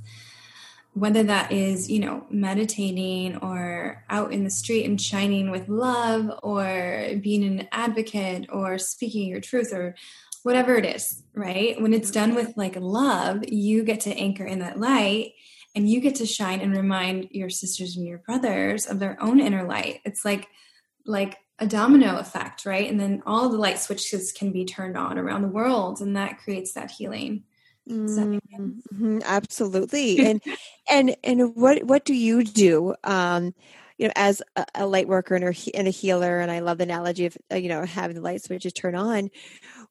whether that is you know meditating or out in the street and shining with love or being an advocate or speaking your truth or whatever it is right? When it's done with like love you get to anchor in that light and you get to shine and remind your sisters and your brothers of their own inner light. It's like like a domino effect right? And then all the light switches can be turned on around the world and that creates that healing Mm-hmm, absolutely. and and and what what do you do? Um, you know, as a, a light worker and a, and a healer, and I love the analogy of uh, you know having the light switches turn on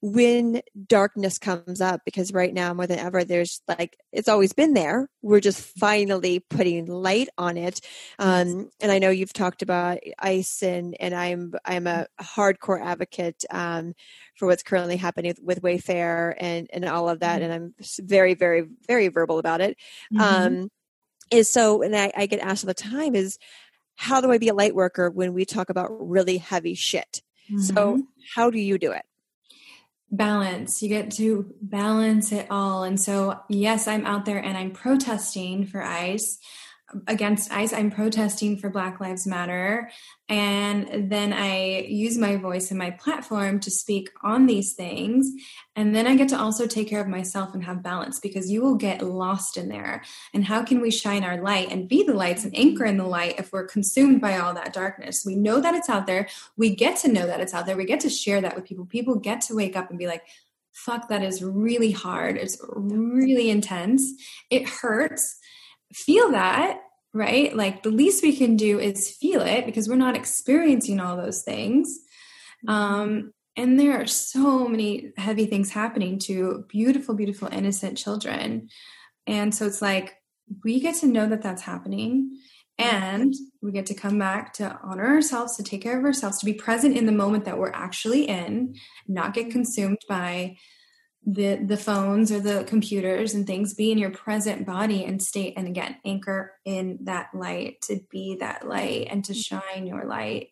when darkness comes up because right now more than ever there's like it's always been there we're just finally putting light on it um, and i know you've talked about ice and and i'm i'm a hardcore advocate um, for what's currently happening with wayfair and and all of that mm-hmm. and i'm very very very verbal about it mm-hmm. um, is so and I, I get asked all the time is how do i be a light worker when we talk about really heavy shit mm-hmm. so how do you do it balance. You get to balance it all. And so yes i'm out there and i'm protesting for ice against ICE. I'm protesting for Black Lives Matter. And then I use my voice and my platform to speak on these things. And then I get to also take care of myself and have balance because you will get lost in there. And how can we shine our light and be the lights and anchor in the light if we're consumed by all that darkness? We know that it's out there. We get to know that it's out there. We get to share that with people. People get to wake up and be like, fuck, that is really hard. It's really intense. It hurts feel that, right? Like the least we can do is feel it because we're not experiencing all those things. Um, and there are so many heavy things happening to beautiful, beautiful, innocent children. And so it's like we get to know that that's happening and we get to come back to honor ourselves, to take care of ourselves, to be present in the moment that we're actually in, not get consumed by the the phones or the computers and things be in your present body and state and again anchor in that light to be that light and to shine your light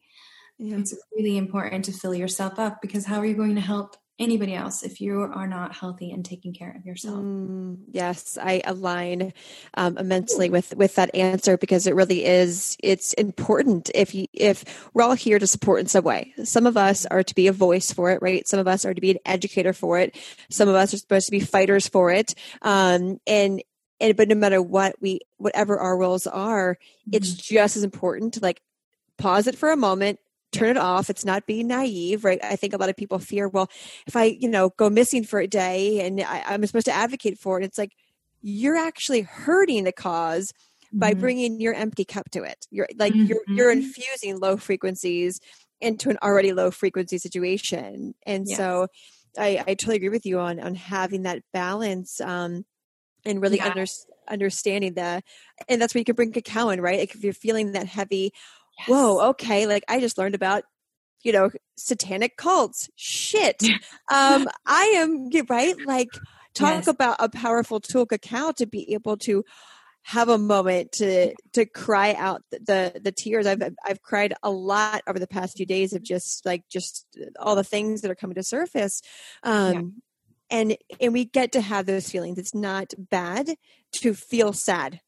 yeah. it's really important to fill yourself up because how are you going to help anybody else if you are not healthy and taking care of yourself. Mm, yes, I align um, immensely with with that answer because it really is. It's important if you if we're all here to support in some way. Some of us are to be a voice for it, right? Some of us are to be an educator for it. Some of us are supposed to be fighters for it. Um, and and but no matter what we whatever our roles are, mm-hmm. it's just as important to like pause it for a moment turn it off it's not being naive right i think a lot of people fear well if i you know go missing for a day and I, am supposed to advocate for it it's like you're actually hurting the mm-hmm. by bringing your empty cup to it you're like mm-hmm. you're you're infusing low frequencies into an already low frequency situation and yes. so I, I totally agree with you on on having that balance um and really yeah. under, understanding that and that's where you can bring cacao in right like if you're feeling that heavy yes. whoa, okay, like I just learned about you know satanic cults. Shit. Um i am right like talk yes. about a powerful tool cacao to be able to have a moment to to cry out the, the, the tears. I've i've cried a lot over the past few days of just like just all the things that are coming to surface. Um yeah. and and we get to have those feelings. It's not bad to feel sad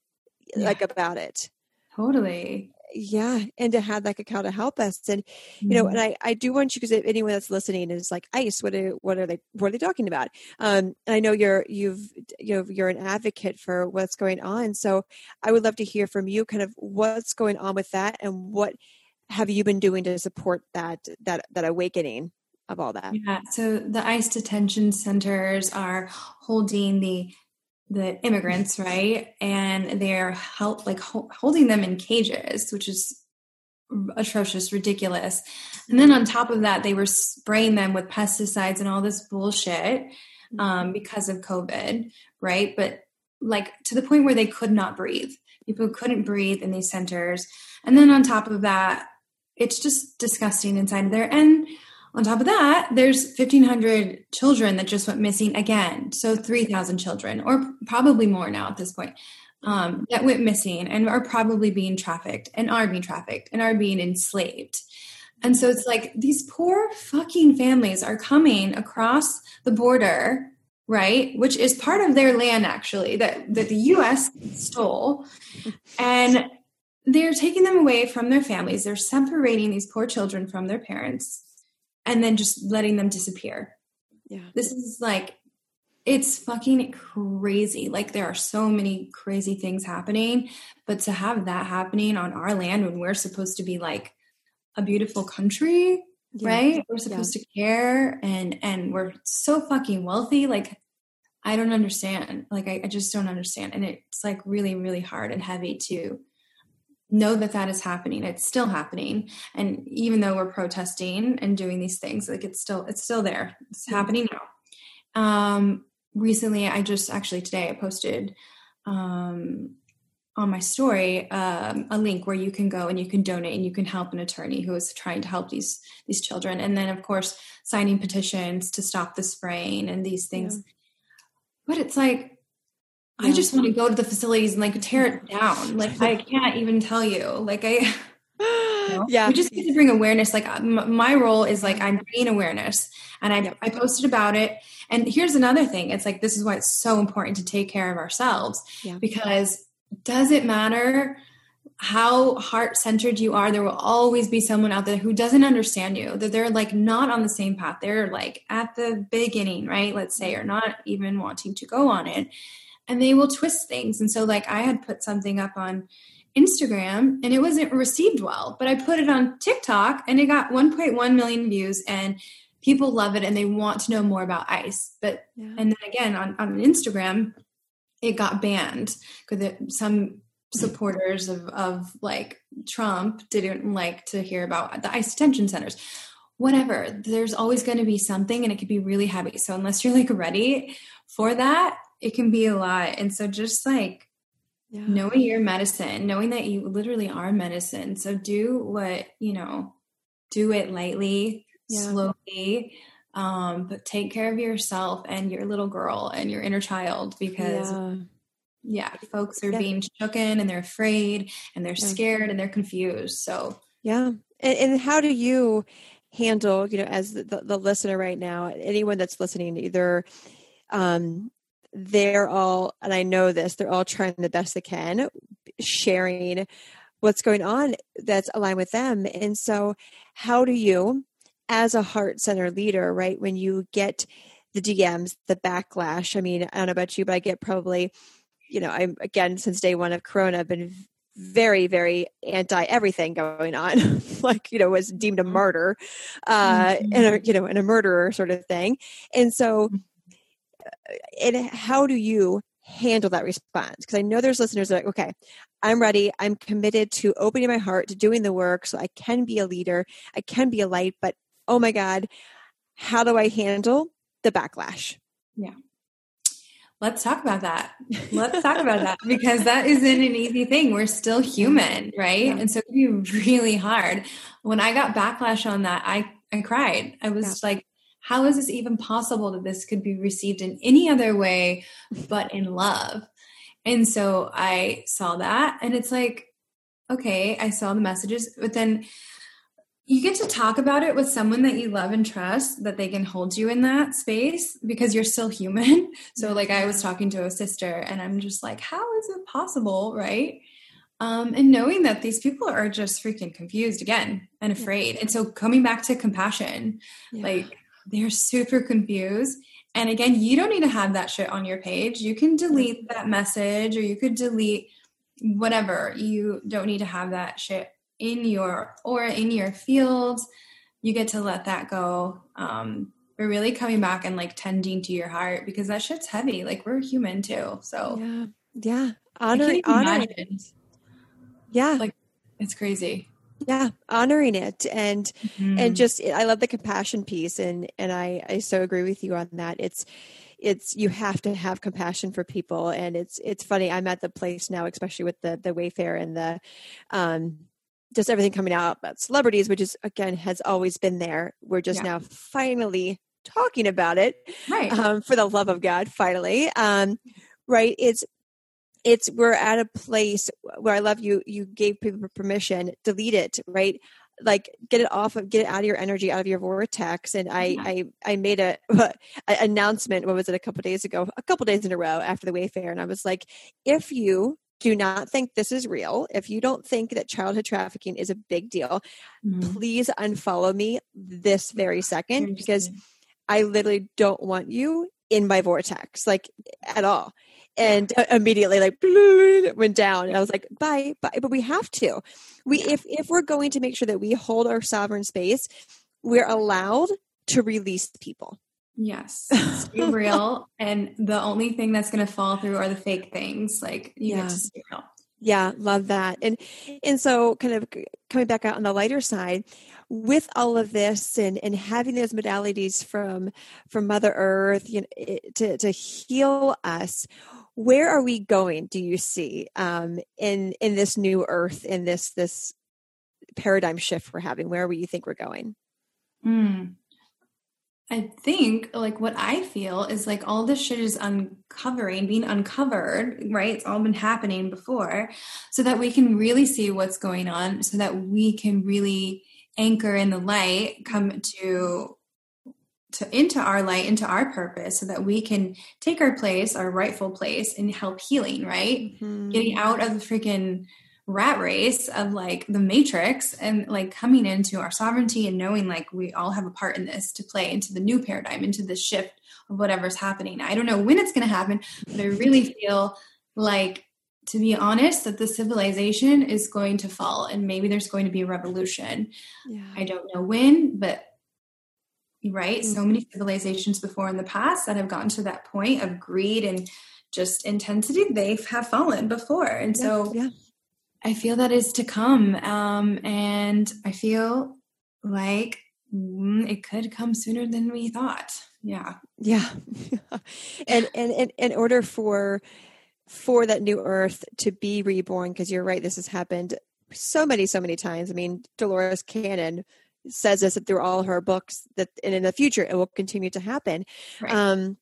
yeah. like about it. Totally yeah and to have that cacao to help us and you know mm-hmm. and i i do want you because if anyone that's listening is like ice what are what are they what are they talking about um and i know you're you've you know you're an advocate for what's going on so i would love to hear from you kind of what's going on with that and what have you been doing to support that that that awakening of all that yeah so the ice detention centers are holding the the immigrants, right? And they're help like ho- holding them in cages, which is atrocious, ridiculous. And then on top of that, they were spraying them with pesticides and all this bullshit um, mm-hmm. because of COVID, right? But like to the point where they could not breathe. People couldn't breathe in these centers. And then on top of that, it's just disgusting inside there. And on top of that, there's 1,500 children that just went missing again. So 3,000 children, or probably more now at this point, um, that went missing and are probably being trafficked and are being trafficked and are being enslaved. And so it's like these poor fucking families are coming across the border, right? Which is part of their land, actually, that, that the US stole. And they're taking them away from their families. They're separating these poor children from their parents and then just letting them disappear. Yeah. This is like it's fucking crazy. Like there are so many crazy things happening, but to have that happening on our land when we're supposed to be like a beautiful country, yeah. right? We're supposed yeah. to care and and we're so fucking wealthy like I don't understand. Like I, I just don't understand and it's like really really hard and heavy to know that that is happening. It's still happening. And even though we're protesting and doing these things like it's still it's still there. It's mm-hmm. happening now. Um recently i just actually today i posted um on my story um, a link where you can go and you can donate and you can help an attorney who is trying to help these these children. And then of course signing petitions to stop the spraying and these things. Yeah. but it's like I just want to go to the facilities and like tear it down. Like I can't even tell you. Like I, you know, yeah, we just need to bring awareness. Like my role is like I'm bringing awareness, and I I posted about it. And here's another thing: it's like this is why it's so important to take care of ourselves yeah. because does it matter how heart centered you are? There will always be someone out there who doesn't understand you. That they're like not on the same path. They're like at the beginning, right? Let's say, or not even wanting to go on it and they will twist things. And so, like, I had put something up on Instagram and it wasn't received well, but I put it on TikTok and it got 1.1 million views and people love it and they want to know more about ice. But, yeah. and then again, on, on Instagram, it got banned because some supporters of, of like Trump didn't like to hear about the ICE detention centers. Whatever, there's always going to be something and it could be really heavy. So, unless you're like ready for that, it can be a lot. And so just like yeah. knowing your medicine, knowing that you literally are medicine. So do what, you know, do it lightly, yeah. slowly, um, but take care of yourself and your little girl and your inner child because yeah, yeah folks are being shooken and they're afraid and they're scared and they're confused. So yeah. And, and how do you handle you know as the, the, the listener right now anyone that's listening either um they're all and i know this they're all trying the best they can sharing what's going on that's aligned with them and so how do you as a heart center leader right when you get the dms the backlash i mean i don't know about you but i get probably you know i'm again since day one of corona i've been very very anti everything going on like you know was deemed a mm-hmm. martyr uh mm-hmm. and a, you know and a murderer sort of thing and so mm-hmm. And how do you handle that response because i know there's listeners that are like okay i'm ready i'm committed to opening my heart to doing the work so i can be a leader i can be a light but oh my god how do i handle the backlash yeah Let's talk about that. Let's talk about that because that isn't an easy thing. We're still human, right? Yeah. And so it can be really hard. When I got backlash on that, I, I cried. I was yeah. like, how is this even possible that this could be received in any other way but in love? And so I saw that and it's like, okay, I saw the messages, but then you get to talk about it with someone that you love and trust that they can hold you in that space because you're still human. So like I was talking to a sister and I'm just like, how is it possible, right? Um, and knowing that these people are just freaking confused again and afraid. And so coming back to compassion, yeah. like they're super confused. And again, you don't need to have that shit on your page. You can delete that message or you could delete whatever. You don't need to have that shit in your or in your field you get to let that go. Um but really coming back and like tending to your heart because that shit's heavy. Like we're human too. So yeah. Yeah. Honor honor. yeah. Like it's crazy yeah honoring it and mm-hmm. and just i love the compassion piece and and i i so agree with you on that it's it's you have to have compassion for people and it's it's funny i'm at the place now especially with the the wayfair and the um just everything coming out about celebrities, which is again has always been there. We're just yeah. now finally talking about it, right? Um, for the love of God, finally, um, right? It's it's we're at a place where I love you. You gave people permission, delete it, right? Like get it off of, get it out of your energy, out of your vortex. And I, yeah. I, I made a, a, announcement. What was it? A couple days ago, a couple days in a row after the Wayfair, and I was like, if you do not think this is real, if you don't think that childhood trafficking is a big deal, mm-hmm. please unfollow me this very second because I literally don't want you in my vortex, like at all. And uh, immediately, like, it went down. And I was like, bye, bye. But we have to. We, if if we're going to make sure that we hold our sovereign space, we're allowed to release people. Yes, stay real. And the only thing that's going to fall through are the fake things. Like you yeah. get to real. Yeah, love that. And and so kind of coming back out on the lighter side, with all of this and and having those modalities from from Mother Earth, you know, to to heal us, where are we going? Do you see um, in in this new Earth, in this this paradigm shift we're having? Where you think we're going? Mm. I think like what I feel is like all this shit is uncovering, being uncovered, right? It's all been happening before, so that we can really see what's going on, so that we can really anchor in the light, come to to into our light, into our purpose, so that we can take our place, our rightful place, and help healing, right? Mm-hmm. Getting out of the freaking rat race of like the matrix and like coming into our sovereignty and knowing like we all have a part in this to play into the new paradigm into the shift of whatever's happening i don't know when it's going to happen but i really feel like to be honest that the civilization is going to fall and maybe there's going to be a revolution yeah. i don't know when but right mm-hmm. so many civilizations before in the past that have gotten to that point of greed and just intensity they have fallen before and yeah, so yeah I feel that is to come. Um, and I feel like mm, it could come sooner than we thought. Yeah. Yeah. and, and, and in order for, for that new earth to be reborn, because you're right, this has happened so many, so many times. I mean, Dolores Cannon says this through all her books that, and in the future, it will continue to happen. Right. Um,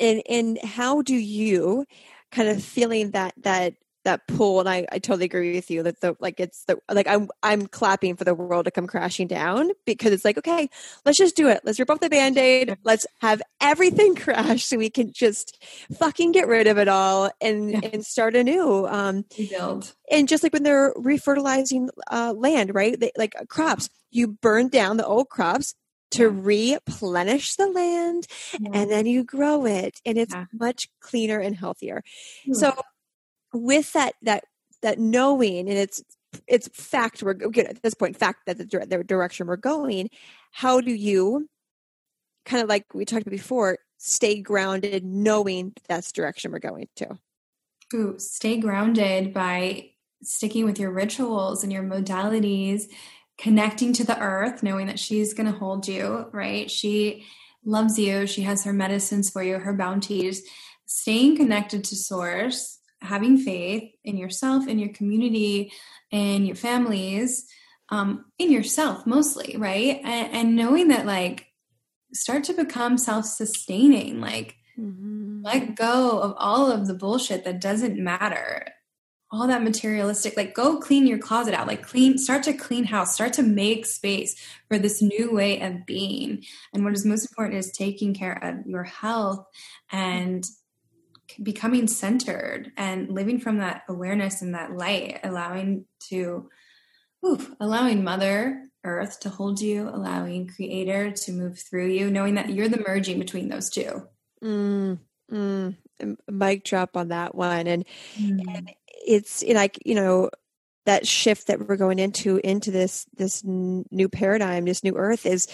and, and how do you kind of feeling that, that that pull and I, I totally agree with you that the like it's the like I'm I'm clapping for the world to come crashing down because it's like okay let's just do it let's rip off the band-aid let's have everything crash so we can just fucking get rid of it all and yeah. and start anew um rebuild and just like when they're refertilizing uh, land right they, like crops you burn down the old crops to yeah. replenish the land yeah. and then you grow it and it's yeah. much cleaner and healthier so with that that that knowing and it's it's fact we're good at this point fact that the, the direction we're going how do you kind of like we talked about before stay grounded knowing that's direction we're going to? Ooh, stay grounded by sticking with your rituals and your modalities connecting to the earth knowing that she's going to hold you right? She loves you she has her medicines for you her bounties. Staying connected to source having faith in yourself, in your community, in your families, um, in yourself mostly, right? And, and knowing that, like, start to become self sustaining, like, mm-hmm. let go of all of the bullshit that doesn't matter. All that materialistic, like go clean your closet out, like clean, start to clean house, start to make space for this new way of being. And what is most important is taking care of your health and becoming centered and living from that awareness and that light, allowing to, oof, allowing Mother Earth to hold you, allowing Creator to move through you, knowing that you're the merging between those two. Mm, mm, mic drop on that one, and, mm. and it's like you know that shift that we're going into into this this new paradigm, this new Earth is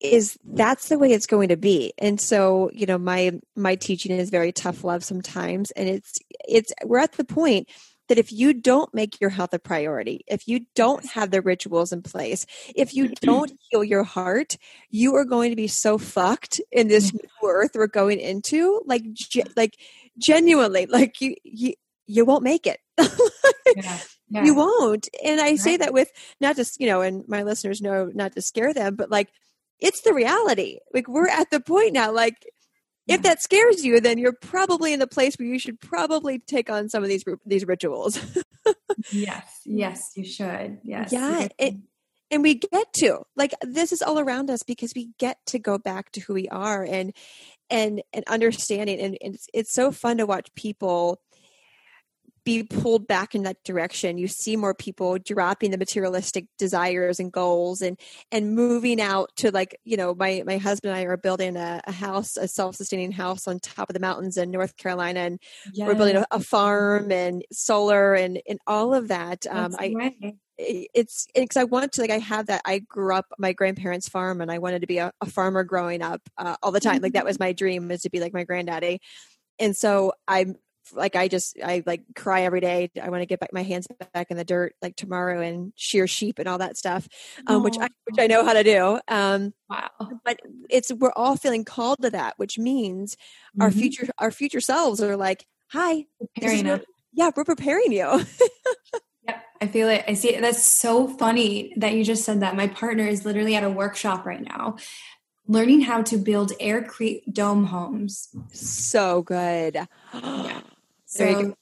is that's the way it's going to be and so you know my my teaching is very tough love sometimes and it's it's we're at the point that if you don't make your health a priority if you don't have the rituals in place if you don't heal your heart you are going to be so fucked in this mm. new earth we're going into like ge- like genuinely like you you you won't make it yeah. Yeah. you won't and i right. say that with not just you know and my listeners know not to scare them but like it's the reality. Like we're at the point now, like if that scares you, then you're probably in the place where you should probably take on some of these these rituals. yes, yes, you should. Yes, yeah, it, and we get to like this is all around us because we get to go back to who we are and and and understanding, and, and it's, it's so fun to watch people be pulled back in that direction. You see more people dropping the materialistic desires and goals and and moving out to like you know my my husband and i are building a, a house a self-sustaining house on top of the mountains in north carolina and yes. we're building a, a, farm and solar and and all of that. Um, i right. it's because I want to like I have that I grew up my grandparents farm and I wanted to be a, a farmer growing up uh, all the time. Like that was my dream is to be like my granddaddy. And so I'm like I just I like cry every day. I want to get back my hands back in the dirt like tomorrow and shear sheep and all that stuff, um, which I which I know how to do. Um, wow! But it's we're all feeling called to that, which means mm-hmm. our future our future selves are like, hi, what, yeah, we're preparing you. yeah, I feel it. I see it. That's so funny that you just said that. My partner is literally at a workshop right now learning how to build aircrete dome homes. So good. yeah. So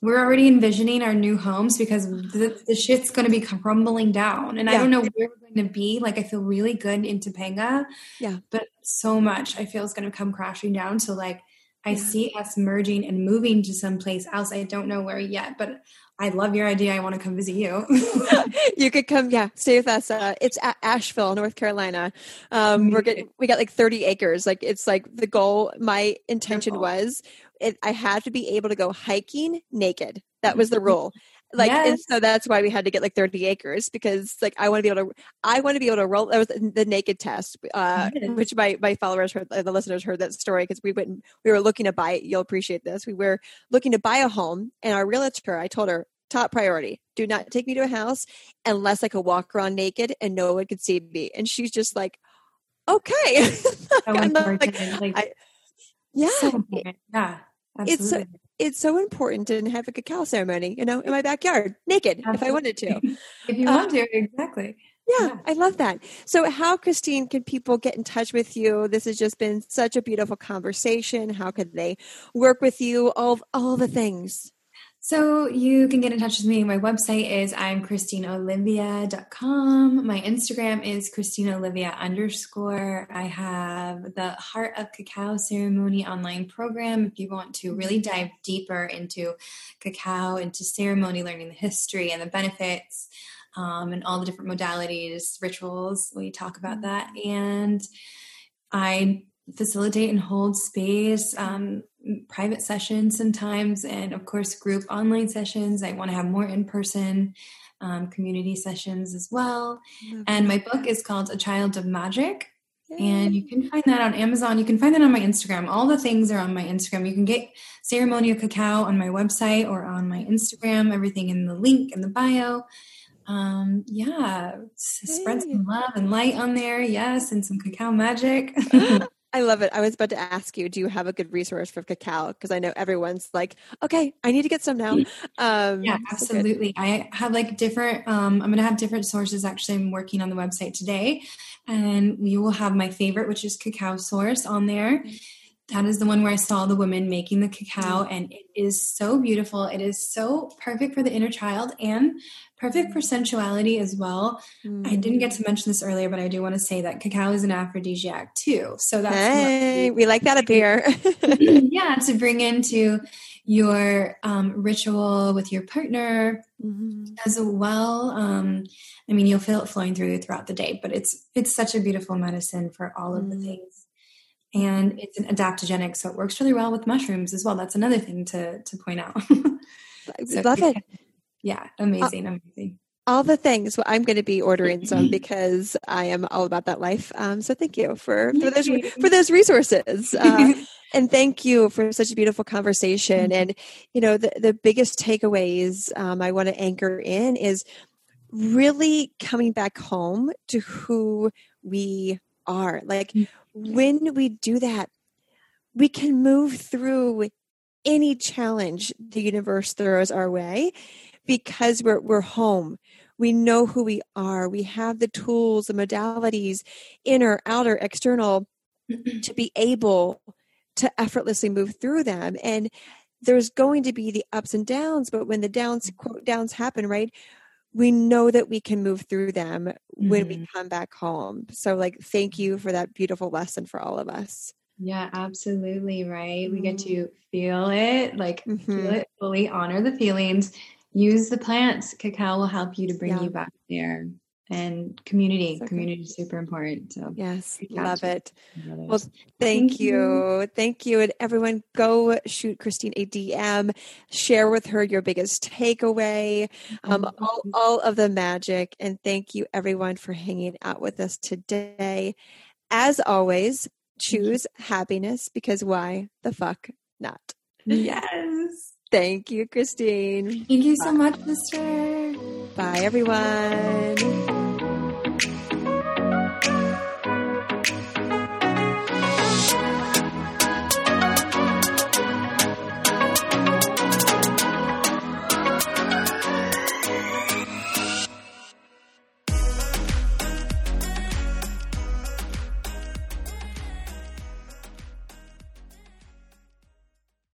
we're already envisioning our new homes because the, the shit's going to be crumbling down. And yeah. I don't know where we're going to be. Like, I feel really good in Topanga. Yeah. But so much I feel is going to come crashing down. So, like, I yeah. see us merging and moving to someplace else. I don't know where yet, but I love your idea. I want to come visit you. you could come, yeah, stay with us. Uh, it's at Asheville, North Carolina. Um, we're getting, we got like 30 acres. Like it's like the goal. My intention was it, I had to be able to go hiking naked. That was the rule. Like, yes. and so that's why we had to get like 30 acres because like I want to be able to, I want to be able to roll. That was the naked test, uh, which my, my followers heard, the listeners heard that story because we went, we were looking to buy it. You'll appreciate this. We were looking to buy a home and our realtor, I told her, top priority, do not take me to a house unless I could walk around naked and no one could see me. And she's just like, okay. like, I, yeah. So yeah. Absolutely. It's so, it's so important to have a cacao ceremony, you know, in my backyard, naked, Absolutely. if I wanted to. if you uh, want to, exactly. Yeah, yeah, I love that. So, how, Christine, can people get in touch with you? This has just been such a beautiful conversation. How could they work with you? All all the things. So you can get in touch with me. My website is I'm ChristineOlivia.com. My Instagram is ChristineOlivia underscore. I have the Heart of Cacao Ceremony online program. If you want to really dive deeper into cacao, into ceremony, learning the history and the benefits, um, and all the different modalities, rituals, we talk about that. And I facilitate and hold space, um, private sessions sometimes, and of course, group online sessions. I want to have more in person um, community sessions as well. And my book is called A Child of Magic. Yay. And you can find that on Amazon. You can find that on my Instagram. All the things are on my Instagram. You can get ceremonial cacao on my website or on my Instagram. Everything in the link in the bio. Um, yeah, spread some love and light on there. Yes, and some cacao magic. I love it. I was about to ask you, do you have a good resource for cacao? Because I know everyone's like, okay, I need to get some now. Um, yeah, absolutely. So I have like different, um, I'm going to have different sources. Actually, I'm working on the website today and we will have my favorite, which is cacao source on there. That is the one where I saw the women making the cacao, and it is so beautiful. It is so perfect for the inner child and perfect for sensuality as well. Mm. I didn't get to mention this earlier, but I do want to say that cacao is an aphrodisiac too. So that's hey, we like that up here. yeah, to bring into your um, ritual with your partner mm-hmm. as well. Um, I mean, you'll feel it flowing through you throughout the day, but it's it's such a beautiful medicine for all of mm. the things. And it's an adaptogenic, so it works really well with mushrooms as well. That's another thing to to point out. so Love it yeah, amazing, uh, amazing. All the things. Well, I'm going to be ordering some because I am all about that life. Um, so thank you for for those for those resources. Uh, and thank you for such a beautiful conversation. And you know, the the biggest takeaways um, I want to anchor in is really coming back home to who we are. Like mm-hmm. when we do that, we can move through any challenge the universe throws our way because we're, we're home. We know who we are. We have the tools, the modalities, inner, outer, external, to be able to effortlessly move through them. And there's going to be the ups and downs, but when the downs, quote, downs happen, right? We know that we can move through them when mm-hmm. we come back home. So, like, thank you for that beautiful lesson for all of us. Yeah, absolutely. Right. Mm-hmm. We get to mm-hmm. feel it, like, mm-hmm. feel it fully, honor the feelings, use the plants. Cacao will help you to bring yeah. you back there. And community, so community is super important. So yes, love it. Well, thank, thank you. you. thank you, and everyone, go shoot Christine a DM. Share with her your biggest takeaway, um, all, all of the magic, and thank you, everyone, for hanging out with us today. As always, choose happiness because why the fuck not? Yes. Thank you, Christine. Thank you so much, sister. Bye, everyone.